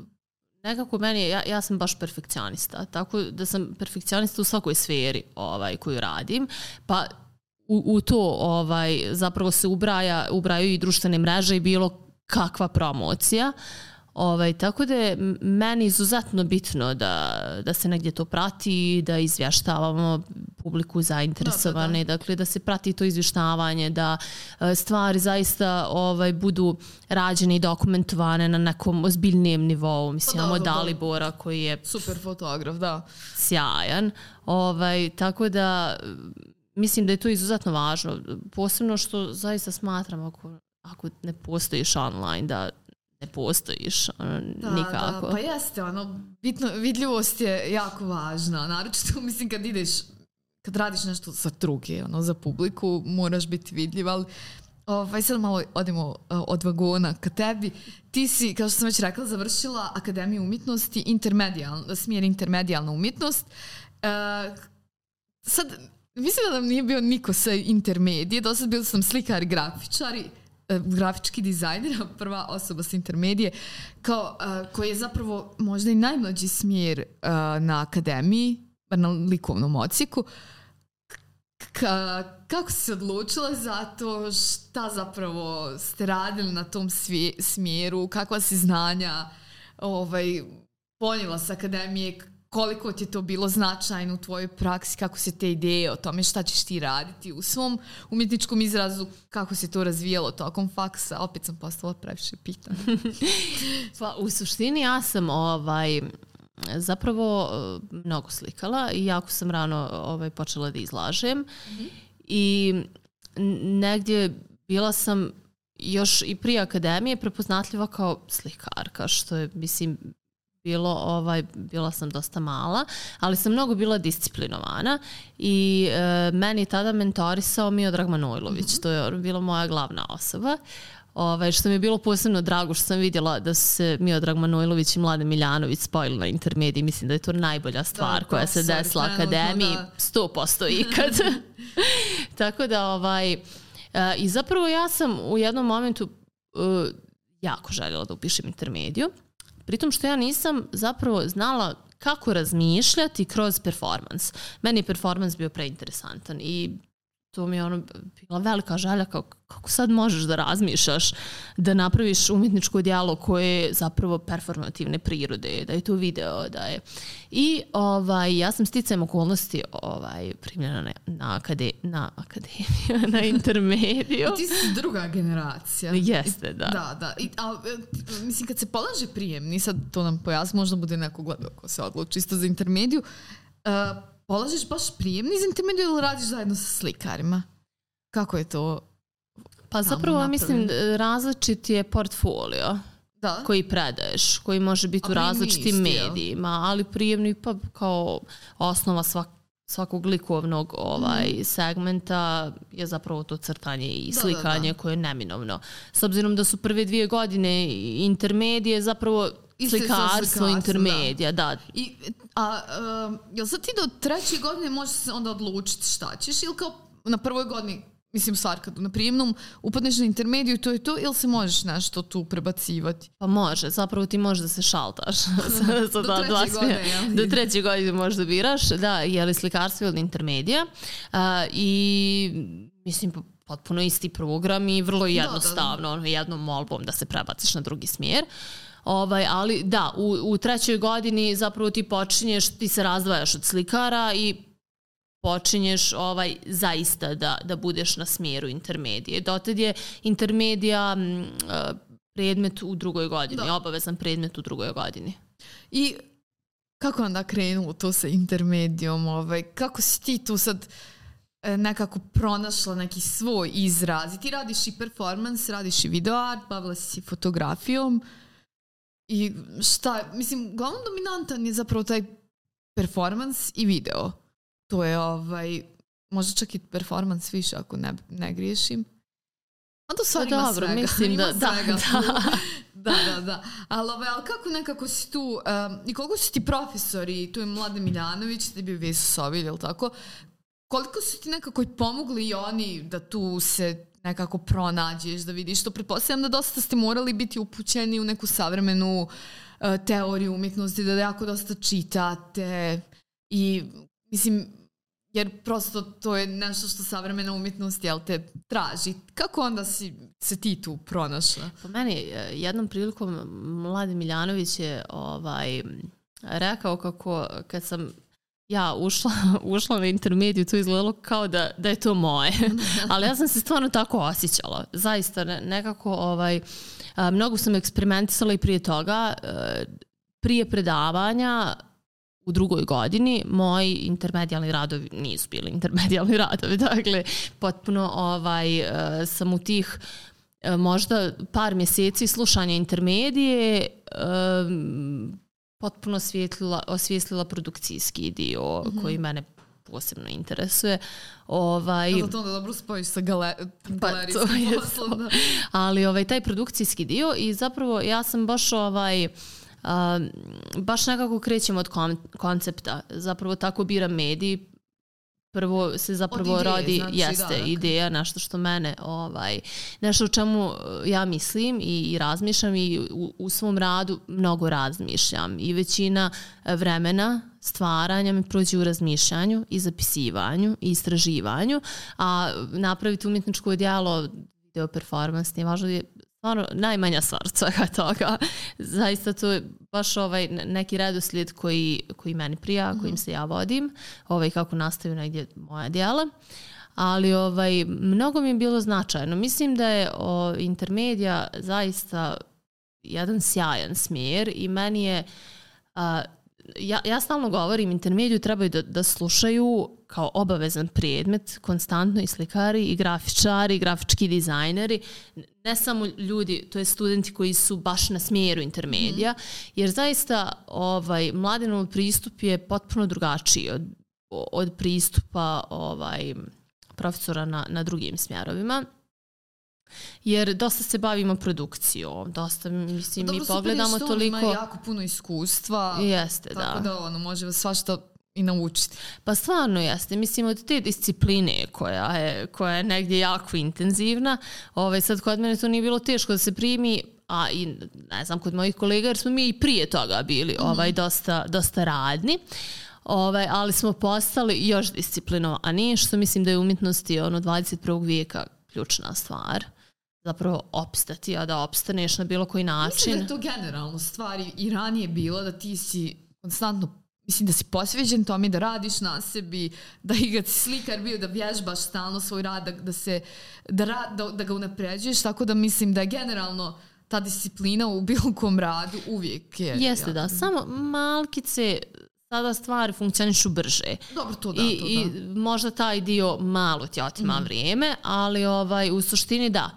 Nekako meni, ja, ja sam baš perfekcionista, tako da sam perfekcionista u svakoj sferi ovaj, koju radim, pa u, u to ovaj, zapravo se ubraja, ubraju i društvene mreže i bilo kakva promocija. Ovaj, tako da je meni izuzetno bitno da, da se negdje to prati, da izvještavamo publiku zainteresovane, da, da, da. dakle da se prati to izvještavanje, da e, stvari zaista ovaj, budu rađene i dokumentovane na nekom ozbiljnijem nivou. Mislim, pa da, imamo da, Dalibora koji je super fotograf, da. Sjajan. Ovaj, tako da mislim da je to izuzetno važno. Posebno što zaista smatram ako, ako ne postojiš online da ne postojiš ono, da, nikako. Da, pa jeste, ono, bitno, vidljivost je jako važna, naročito mislim kad ideš, kad radiš nešto za druge, ono, za publiku, moraš biti vidljiv, ali Ovaj, sad malo odemo uh, od vagona ka tebi. Ti si, kao što sam već rekla, završila Akademiju umjetnosti, intermedijalna, smjer intermedijalna umjetnost. Uh, sad, mislim da nam nije bio niko sa intermedije, do sad bili sam slikar i grafičari, E, grafički dizajner, prva osoba sa intermedije, kao, uh, koji je zapravo možda i najmlađi smjer uh, na akademiji, na likovnom ocijeku. Ka, kako si se odlučila za to, šta zapravo ste radili na tom svije, smjeru, kakva si znanja ovaj, ponijela sa akademije, koliko ti je to bilo značajno u tvojoj praksi, kako se te ideje o tome šta ćeš ti raditi u svom umjetničkom izrazu, kako se to razvijalo tokom faksa, opet sam postala previše pitanja. pa, u suštini ja sam ovaj, zapravo eh, mnogo slikala i jako sam rano ovaj, počela da izlažem mm -hmm. i negdje bila sam još i prije akademije prepoznatljiva kao slikarka, što je, mislim, bilo, ovaj, bila sam dosta mala, ali sam mnogo bila disciplinovana i e, meni tada mentorisao Miodrag Manojlović, mm -hmm. to je bila moja glavna osoba. Ovaj, što mi je bilo posebno drago što sam vidjela da su se Miodrag Manojlović i Mlade Miljanović spojili na intermediji. Mislim da je to najbolja stvar da, koja se desila akademiji. Da. 100% ikad. Tako da, ovaj, uh, i zapravo ja sam u jednom momentu uh, jako željela da upišem intermediju. Pritom što ja nisam zapravo znala kako razmišljati kroz performans. Meni je performans bio preinteresantan i to mi je ono bila velika želja kao kako sad možeš da razmišljaš da napraviš umjetničko dijelo koje je zapravo performativne prirode, da je to video, da je... I ovaj, ja sam sticajem okolnosti ovaj, primljena na, na, akade, na akademiju, na intermediju. Ti si druga generacija. Jeste, da. Da, da. I, a, e, mislim, kad se polaže prijemni, sad to nam pojasni, možda bude neko gledao ko se odluči isto za intermediju, uh, polažeš baš prijemni za intermediju ili radiš zajedno sa slikarima? Kako je to? Pa zapravo napravim? mislim različit je portfolio da? koji predaješ, koji može biti A u različitim isti, medijima, ali prijemni pa kao osnova svak, svakog likovnog ovaj mm. segmenta je zapravo to crtanje i da, slikanje da, da. koje je neminovno. S obzirom da su prve dvije godine intermedije zapravo slikarstvo da. intermedija, da. da. I, a, um, jel sad ti do treće godine možeš se onda odlučiti šta ćeš ili kao na prvoj godini mislim stvar kad na prijemnom upadneš na intermediju i to je to ili se možeš nešto tu prebacivati? Pa može, zapravo ti možeš da se šaltaš sa, sa do, treće godine, ja. do treće godine možeš da biraš, da, je li slikarstvo ili intermedija uh, i mislim potpuno isti program i vrlo jednostavno, da, da, da. jednom molbom da se prebaciš na drugi smjer. Uh, Ovaj, ali da, u, u trećoj godini zapravo ti počinješ, ti se razdvajaš od slikara i počinješ ovaj zaista da, da budeš na smjeru intermedije. Dotad je intermedija m, predmet u drugoj godini, da. obavezan predmet u drugoj godini. I kako onda krenulo to sa intermedijom? Ovaj, kako si ti tu sad e, nekako pronašla neki svoj izraz? I ti radiš i performance, radiš i video art, bavila si fotografijom. I šta, mislim, glavno dominantan je zapravo taj performans i video. To je ovaj, možda čak i performans više ako ne, ne griješim. Onda stvar pa ima dobro, svega. mislim ima da, da, svega da. da, da, da. Ali, ovaj, ali kako nekako si tu, um, i koliko su ti profesori, tu je Mlade Miljanović, ti je Vesu Sovilj, ili tako, koliko su ti nekako pomogli i oni da tu se nekako pronađeš, da vidiš to. Pretpostavljam da dosta ste morali biti upućeni u neku savremenu uh, teoriju umjetnosti, da jako dosta čitate i mislim, jer prosto to je nešto što savremena umjetnost jel te traži. Kako onda si se ti tu pronašla? Po meni e, jednom prilikom Mladi Miljanović je ovaj, rekao kako kad sam ja ušla, ušla na intermediju, to izgledalo kao da, da je to moje. Ali ja sam se stvarno tako osjećala. Zaista, nekako ovaj, mnogo sam eksperimentisala i prije toga. E, prije predavanja u drugoj godini moji intermedijalni radovi nisu bili intermedijalni radovi. Dakle, potpuno ovaj, e, sam u tih e, možda par mjeseci slušanja intermedije um, potpuno osvijetlila, osvijetlila produkcijski dio mm -hmm. koji mene posebno interesuje. Ovaj, ja, zato onda dobro spojiš sa gale, galerijskim pa, poslom. Da. Ali ovaj, taj produkcijski dio i zapravo ja sam baš ovaj, uh, baš nekako krećem od kon, koncepta. Zapravo tako biram mediji, prvo se zapravo ideje, radi znači, jeste da, ideja nešto što mene ovaj nešto o čemu e, ja mislim i, i razmišljam i u, u svom radu mnogo razmišljam. I većina e, vremena stvaranja mi prođe u razmišljanju i zapisivanju i istraživanju a napraviti umjetničko dijelo video performance nije važno je stvarno najmanja stvar svega toga. Zaista to je baš ovaj neki redoslijed koji, koji meni prija, kojim mhm. se ja vodim, ovaj kako nastaju negdje moja dijela. Ali ovaj, mnogo mi je bilo značajno. Mislim da je o, intermedija zaista jedan sjajan smjer i meni je a, ja, ja stalno govorim, intermediju trebaju da, da slušaju kao obavezan predmet konstantno i slikari i grafičari i grafički dizajneri, ne samo ljudi, to je studenti koji su baš na smjeru intermedija, mm. jer zaista ovaj, mladenov pristup je potpuno drugačiji od, od pristupa ovaj, profesora na, na drugim smjerovima. Jer dosta se bavimo produkcijom, dosta, mislim, Dobro, mi pogledamo toliko... Dobro, ima jako puno iskustva. Jeste, tako da. Tako da, ono, može svašta i naučiti. Pa stvarno jeste. Mislim, od te discipline koja je, koja je negdje jako intenzivna, ovaj, sad kod mene to nije bilo teško da se primi, a i ne znam, kod mojih kolega, jer smo mi i prije toga bili -hmm. ovaj, dosta, dosta radni. Ovaj, ali smo postali još disciplinovani, što mislim da je umjetnosti ono 21. vijeka ključna stvar zapravo opstati, a da opstaneš na bilo koji način. Mislim da je to generalno stvari i ranije bilo da ti si konstantno mislim da si posveđen tome da radiš na sebi, da i kad si slikar bio da vježbaš stalno svoj rad, da, da, se, da, rad, da, da ga unapređuješ, tako da mislim da je generalno ta disciplina u bilo kom radu uvijek je. Jeste, ja. da. Samo malkice sada stvari funkcionišu brže. Dobro, to da, I, to I da. možda taj dio malo ti otima mm. vrijeme, ali ovaj, u suštini da.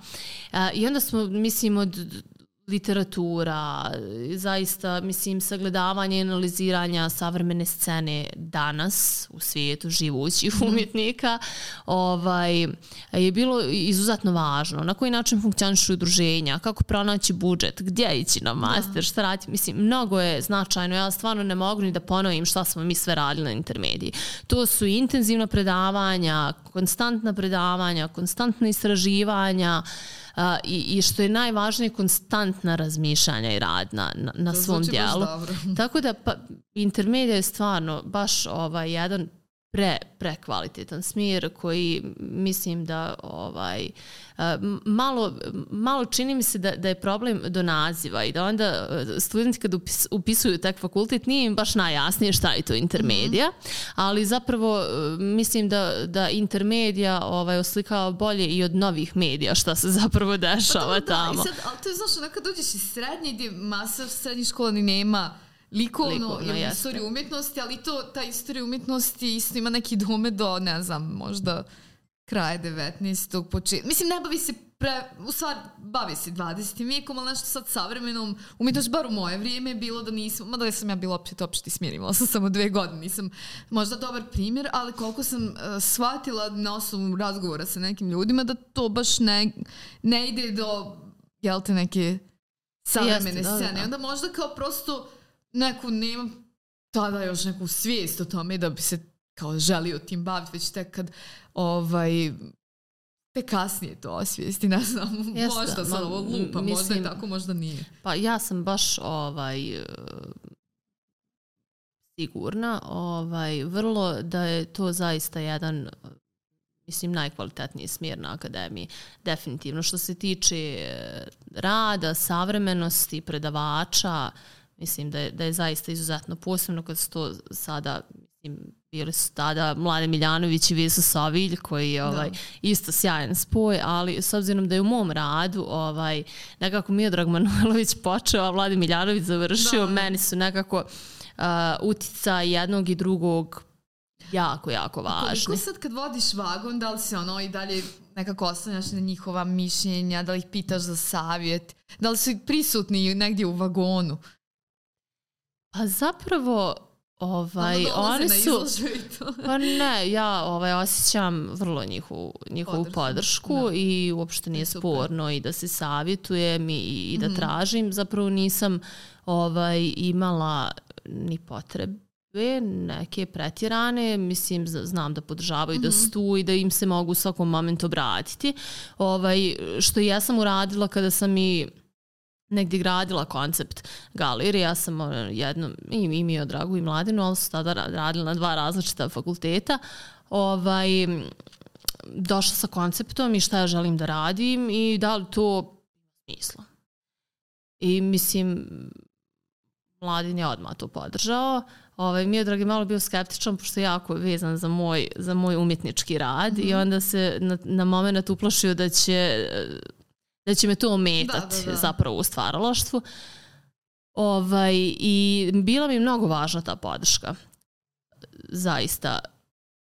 E, I onda smo, mislim, od literatura, zaista, mislim, sagledavanje i analiziranja savremene scene danas u svijetu živućih mhm. umjetnika ovaj, je bilo izuzetno važno. Na koji način funkcionišu udruženja, kako pronaći budžet, gdje ići na master, da. šta raditi. Mislim, mnogo je značajno. Ja stvarno ne mogu ni da ponovim šta smo mi sve radili na intermediji. To su intenzivna predavanja, konstantna predavanja, konstantna istraživanja, a, i, i što je najvažnije konstantna razmišljanja i rad na, na, na svom dijelu. Tako da pa, intermedija je stvarno baš ovaj, jedan pre, prekvalitetan smjer koji mislim da ovaj malo, malo čini mi se da, da je problem do naziva i da onda studenti kad upis, upisuju tak fakultet nije im baš najjasnije šta je to intermedija, mm -hmm. ali zapravo mislim da, da intermedija ovaj, oslikava bolje i od novih medija šta se zapravo dešava pa, tamo. Da, i sad, ali to je znaš, nekad dođeš iz srednje gdje masa srednjih škola ni nema likovno, likovno ili istoriju umjetnosti, ali to, ta istorija umjetnosti isto ima neki dome do, ne znam, možda kraje 19. početka. Mislim, ne bavi se pre, u stvar, bavi se 20. vijekom, ali nešto sad savremenom umjetnost, bar u moje vrijeme je bilo da nisam, mada da sam ja bila opet opšte smjer, imala sam samo dve godine, nisam možda dobar primjer, ali koliko sam uh, shvatila na osnovu razgovora sa nekim ljudima da to baš ne, ne ide do, jel te, neke savremene Jeste, scene. Da, da. Onda možda kao prosto neku nema tada još neku svijest o tome da bi se kao želio tim baviti, već tek kad ovaj, te kasnije to osvijesti, ne znam, Jeste, možda sad ovo lupa, mislim, možda je tako, možda nije. Pa ja sam baš ovaj, sigurna, ovaj, vrlo da je to zaista jedan mislim, najkvalitetniji smjer na akademiji. Definitivno. Što se tiče e, rada, savremenosti, predavača, mislim da je, da je zaista izuzetno posebno kad su to sada, mislim, bili su tada Mlade Miljanović i Vesa Savilj koji je ovaj, da. isto sjajan spoj, ali s obzirom da je u mom radu ovaj, nekako Miodrag Manojlović počeo, a Vlade Miljanović završio, da. meni su nekako uh, utica jednog i drugog jako, jako važni. Koliko sad kad vodiš vagon, da li se ono i dalje nekako oslanjaš na njihova mišljenja, da li ih pitaš za savjet, da li su prisutni negdje u vagonu? Pa zapravo Ovaj, oni su, pa ne, ja ovaj, osjećam vrlo njihovu, njihovu podršku, podršku da. i uopšte nije Super. sporno i da se savjetujem i, i da mm -hmm. tražim. Zapravo nisam ovaj, imala ni potrebe neke pretjerane, mislim, znam da podržavaju mm -hmm. da su tu i da im se mogu u svakom momentu obratiti. Ovaj, što ja sam uradila kada sam i negdje gradila koncept galerije. Ja sam jedno, i, i mi Dragu i Mladinu, ali su tada radila na dva različita fakulteta. Ovaj, došla sa konceptom i šta ja želim da radim i da li to smisla. I mislim, Mladin je odmah to podržao. Ovaj, mi je dragi malo bio skeptičan pošto je jako vezan za moj, za moj umjetnički rad mm -hmm. i mhm. onda se na, na moment uplašio da će da će me to ometati da, da, da. zapravo u stvaralaštvu. Ovaj, I bila mi mnogo važna ta podrška. Zaista.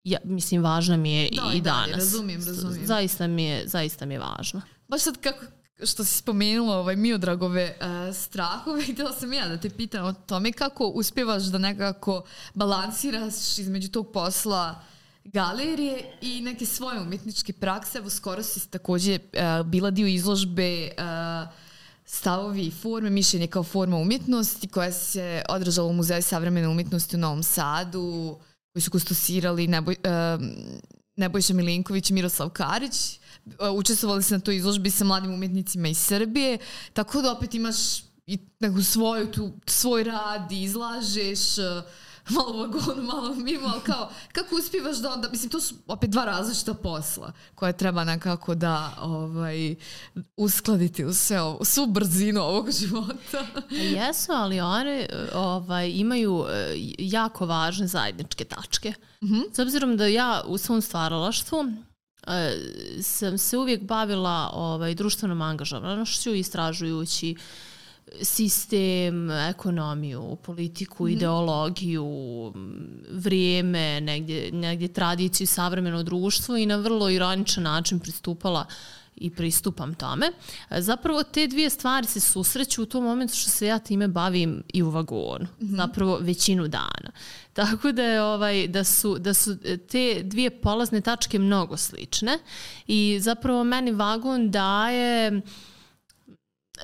Ja, mislim, važna mi je da, i, i danas. Razumijem, razumijem. Zaista mi je, zaista mi je važna. Baš sad kako, što si spomenula ovaj, Miodragove uh, strahove, htjela sam ja da te pitam o tome kako uspjevaš da nekako balansiraš između tog posla uh, galerije i neke svoje umjetničke prakse. Evo skoro si takođe uh, bila dio izložbe uh, stavovi i forme, mišljenje kao forma umjetnosti koja se odražala u Muzeju savremene umjetnosti u Novom Sadu koji su kustosirali Neboj, uh, Nebojša Milinković i Miroslav Karić. Uh, učestvovali se na toj izložbi sa mladim umjetnicima iz Srbije, tako da opet imaš i neku svoju, tu, svoj rad i izlažeš uh, malo vagonu, malo mimo, ali kao, kako uspivaš da onda, mislim, to su opet dva različita posla koje treba nekako da ovaj, uskladiti u sve ovo, svu brzinu ovog života. Jesu, ali one ovaj, imaju eh, jako važne zajedničke tačke. Mm -hmm. S obzirom da ja u svom stvaralaštvu eh, sam se uvijek bavila ovaj, društvenom angažovanošću, istražujući uh, sistem, ekonomiju, politiku, mm ideologiju, vrijeme, negdje, negdje tradiciju, savremeno društvo i na vrlo ironičan način pristupala i pristupam tome. Zapravo te dvije stvari se susreću u tom momentu što se ja time bavim i u vagonu. Mm -hmm. Zapravo većinu dana. Tako da je ovaj da su da su te dvije polazne tačke mnogo slične i zapravo meni vagon daje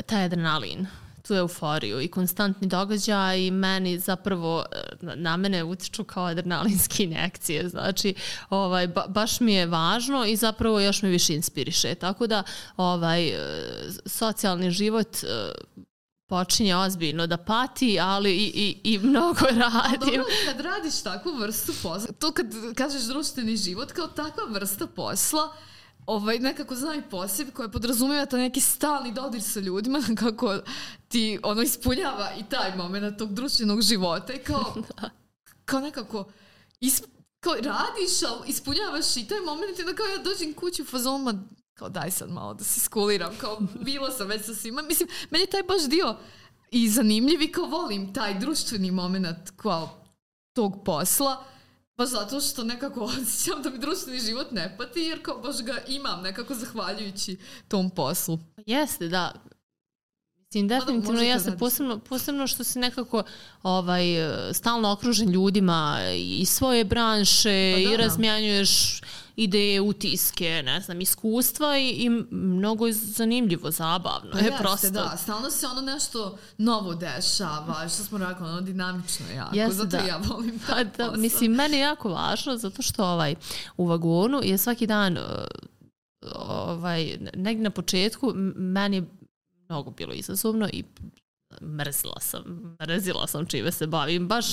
taj adrenalin tu euforiju i konstantni događaj i meni zapravo e, na mene utiču kao adrenalinske injekcije. Znači, ovaj, ba, baš mi je važno i zapravo još me više inspiriše. Tako da ovaj, e, socijalni život e, počinje ozbiljno da pati, ali i, i, i mnogo radim. A dobro, kad radiš takvu vrstu posla, to kad kažeš društveni život, kao takva vrsta posla, ovaj, nekako znam i poseb koje podrazumijeva to neki stalni dodir sa ljudima, kako ti ono ispunjava i taj moment tog društvenog života i kao, da. kao nekako isp, kao radiš, ali ispunjavaš i taj moment i da kao ja dođem kući u fazonima kao daj sad malo da se skuliram, kao bilo sam već sa svima. Mislim, meni je taj baš dio i zanimljiv i kao volim taj društveni moment kao tog posla Baš zato što nekako osjećam da mi društveni život ne pati, jer kao baš ga imam nekako zahvaljujući tom poslu. Jeste, da. Mislim, definitivno jeste, posebno, posebno što si nekako ovaj, stalno okružen ljudima i svoje branše pa da, i da. razmjanjuješ ideje, utiske, ne znam, iskustva i, i mnogo je zanimljivo, zabavno. Pa je jeste, prosto. da, stalno se ono nešto novo dešava, što smo rekli, ono dinamično jako, jeste, zato da. ja volim pa taj da, Mislim, meni je jako važno, zato što ovaj, u vagonu je svaki dan ovaj, negdje na početku meni mnogo bilo izazovno i mrzila sam, mrzila sam čime se bavim. Baš,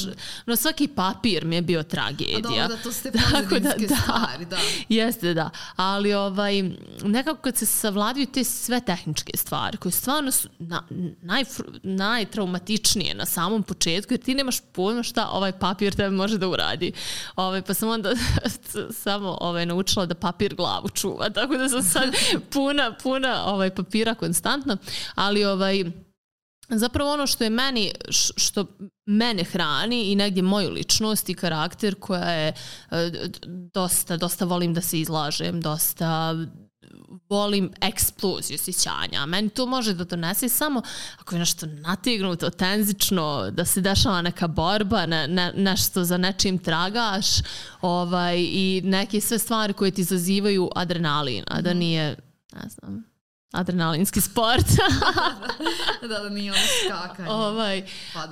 no svaki papir mi je bio tragedija. A dobro, da to ste pozadinske da, da, stvari, da. Jeste, da. Ali ovaj, nekako kad se savladaju te sve tehničke stvari, koje stvarno su na, naj, najtraumatičnije na samom početku, jer ti nemaš pojma šta ovaj papir tebe može da uradi. Ovaj, pa sam onda samo ovaj, naučila da papir glavu čuva, tako da sam sad puna, puna ovaj, papira konstantno, ali ovaj, zapravo ono što je meni, što mene hrani i negdje moju ličnost i karakter koja je e, dosta, dosta volim da se izlažem, dosta volim eksploziju osjećanja. Meni to može da donese samo ako je nešto natignuto, tenzično, da se dešava neka borba, ne, ne, nešto za nečim tragaš ovaj, i neke sve stvari koje ti zazivaju adrenalin, a da mhm. nije, ne znam, adrenalinski sport. da, da nije ono skakanje. Ovaj,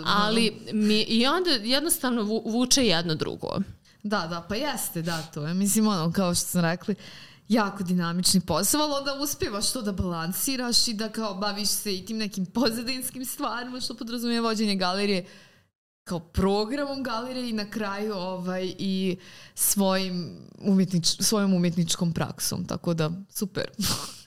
ali mi, i onda jednostavno vuče jedno drugo. Da, da, pa jeste, da, to je. Mislim, ono, kao što sam rekli, jako dinamični posao, ali onda uspijevaš to da balansiraš i da kao baviš se i tim nekim pozadinskim stvarima što podrazumije vođenje galerije kao programom galerije i na kraju ovaj i svojim umjetnič, svojom umjetničkom praksom. Tako da, super.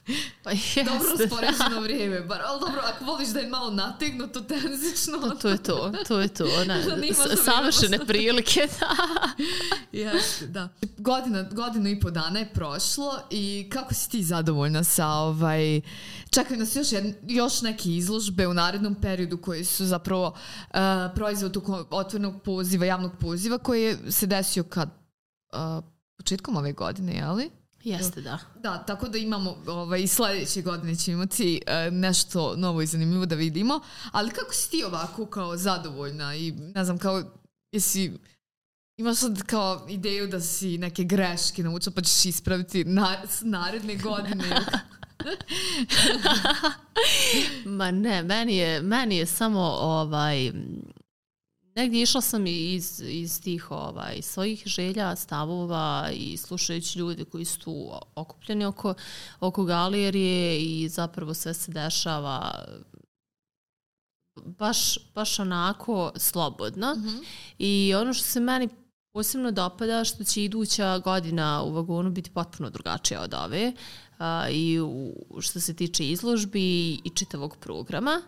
Pa jeste, dobro spoređeno vrijeme, bar, ali dobro, ako voliš da je malo nategnuto, tenzično. To, to je to, to je to. Da savršene prilike, da. jeste, da. Godina, godinu i po dana je prošlo i kako si ti zadovoljna sa ovaj... Čekaju nas još, jedn, još neke izložbe u narednom periodu koji su zapravo uh, proizvod otvornog poziva, javnog poziva koji se desio kad uh, početkom ove godine, jeli? Jeste, da. Da, tako da imamo ovaj, sledeće godine ćemo imati uh, nešto novo i zanimljivo da vidimo. Ali kako si ti ovako kao zadovoljna i ne znam, kao jesi Imaš sad kao ideju da si neke greške naučila pa ćeš ispraviti na, naredne godine? Ma ne, meni je, meni je samo ovaj, negdje išla sam iz, iz tih ovaj, svojih želja, stavova i slušajući ljude koji su tu okupljeni oko, oko galerije i zapravo sve se dešava baš, baš onako slobodno. Mm -hmm. I ono što se meni posebno dopada što će iduća godina u vagonu biti potpuno drugačija od ove a, i u, što se tiče izložbi i čitavog programa.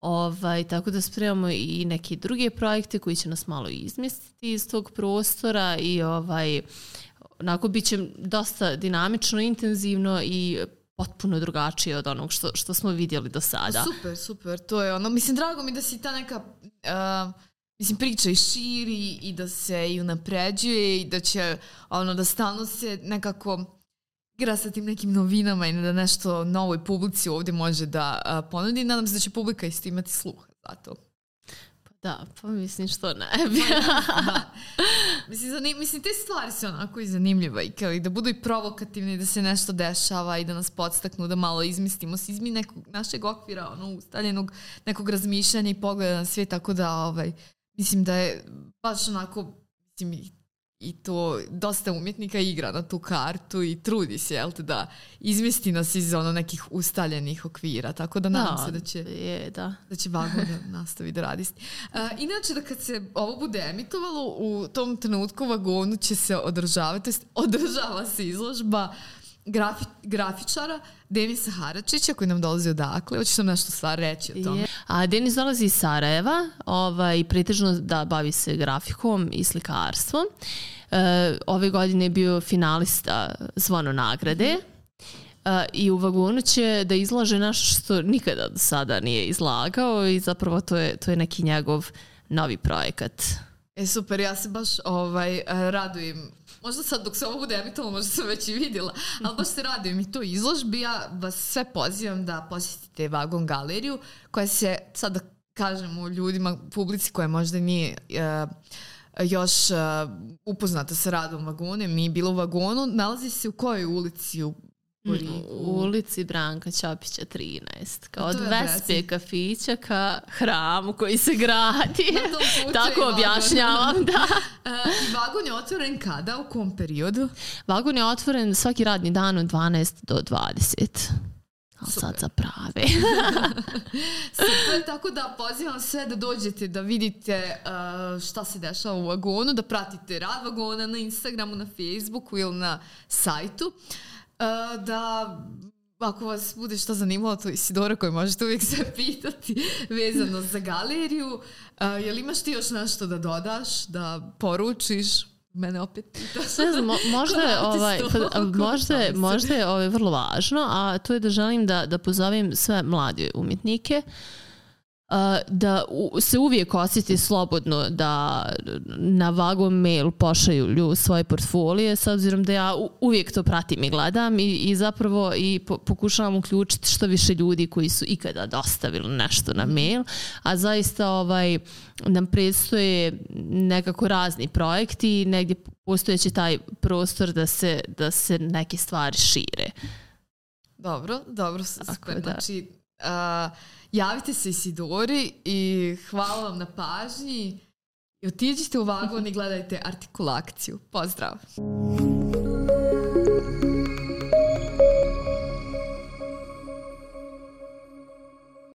Ovaj, tako da spremamo i neke druge projekte koji će nas malo izmestiti iz tog prostora i ovaj, onako bit će dosta dinamično, intenzivno i potpuno drugačije od onog što, što smo vidjeli do sada. Super, super, to je ono. Mislim, drago mi da si ta neka... Uh, mislim, priča i širi i da se i unapređuje i da će ono da stalno se nekako igra sa tim nekim novinama i da nešto novoj publici ovdje može da a, ponudi. Nadam se da će publika isto imati sluha za to. Pa da, pa mislim što ne pa da. Mislim, zanim, mislim, te stvari su onako i zanimljive i kao i da budu i provokativne i da se nešto dešava i da nas podstaknu da malo izmistimo se izmi nekog našeg okvira, ono, ustaljenog nekog razmišljanja i pogleda na sve, tako da, ovaj, mislim da je baš onako, mislim, i to dosta umjetnika igra na tu kartu i trudi se, jel te, da izmesti nas iz ono nekih ustaljenih okvira, tako da nadam da, se da će, je, da. da će vagon da nastavi da radi. Uh, inače, da kad se ovo bude emitovalo, u tom trenutku vagonu će se održavati, to jest održava se izložba grafi, grafičara Denisa Haračića koji nam dolazi odakle. Hoćeš nam nešto stvar reći o tome? Je. A Denis dolazi iz Sarajeva ovaj, pretežno da bavi se grafikom i slikarstvom. E, ove godine je bio finalista zvono nagrade. Uh, i u vagonu će da izlaže nešto što nikada do sada nije izlagao i zapravo to je, to je neki njegov novi projekat. E super, ja se baš ovaj, radujem možda sad dok se ovo bude emitovalo, možda sam već i vidjela, ali baš se radujem i to izložbi. Ja vas sve pozivam da posjetite Vagon galeriju koja se, sad da kažemo ljudima, publici koja možda nije uh, još uh, upoznata sa radom vagone, mi je bilo u vagonu, nalazi se u kojoj ulici u U, u ulici Branka Ćopića 13. Kao od Vespe kafića ka hramu koji se gradi. Tako objašnjavam, da. Uh, I vagon je otvoren kada? U kom periodu? Vagon je otvoren svaki radni dan od 12 do 20. Ali sad za prave. Super, tako da pozivam sve da dođete da vidite uh, šta se dešava u vagonu, da pratite rad vagona na Instagramu, na Facebooku ili na sajtu. Uh, da ako vas bude šta zanimalo, to je Isidora koju možete uvijek sve pitati vezano za galeriju. Uh, jel imaš ti još nešto da dodaš, da poručiš? Mene opet pitaš. Ne znam, mo, možda je, ovaj, pa, možda, je, možda je ovaj, vrlo važno, a to je da želim da, da pozovem sve mlade umjetnike uh, da se uvijek osjeti slobodno da na vagon mail pošalju svoje portfolije s obzirom da ja uvijek to pratim i gledam i, i zapravo i po, pokušavam uključiti što više ljudi koji su ikada dostavili nešto na mail, a zaista ovaj, nam predstoje nekako razni projekti i negdje postojeći taj prostor da se, da se neke stvari šire. Dobro, dobro, super. Da. Znači, uh, javite se Isidori i hvala vam na pažnji. I otiđite u vagon i gledajte artikulakciju. Pozdrav!